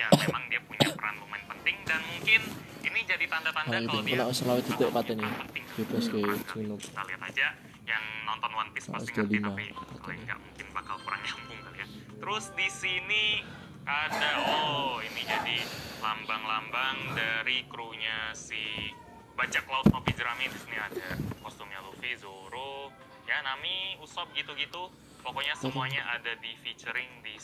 ya memang dia punya peran lumayan penting dan mungkin ini jadi tanda-tanda kalau dia. selalu titik Bebas hmm, ke kita lihat aja yang nonton One Piece pasti ngerti tapi kalau enggak mungkin bakal kurang nyambung kali ya. Terus di sini ada oh ini jadi lambang-lambang dari krunya si bajak laut mobil Jerami di sini ada kostumnya Luffy, Zoro, ya Nami, Usopp gitu-gitu. Pokoknya semuanya ada di featuring di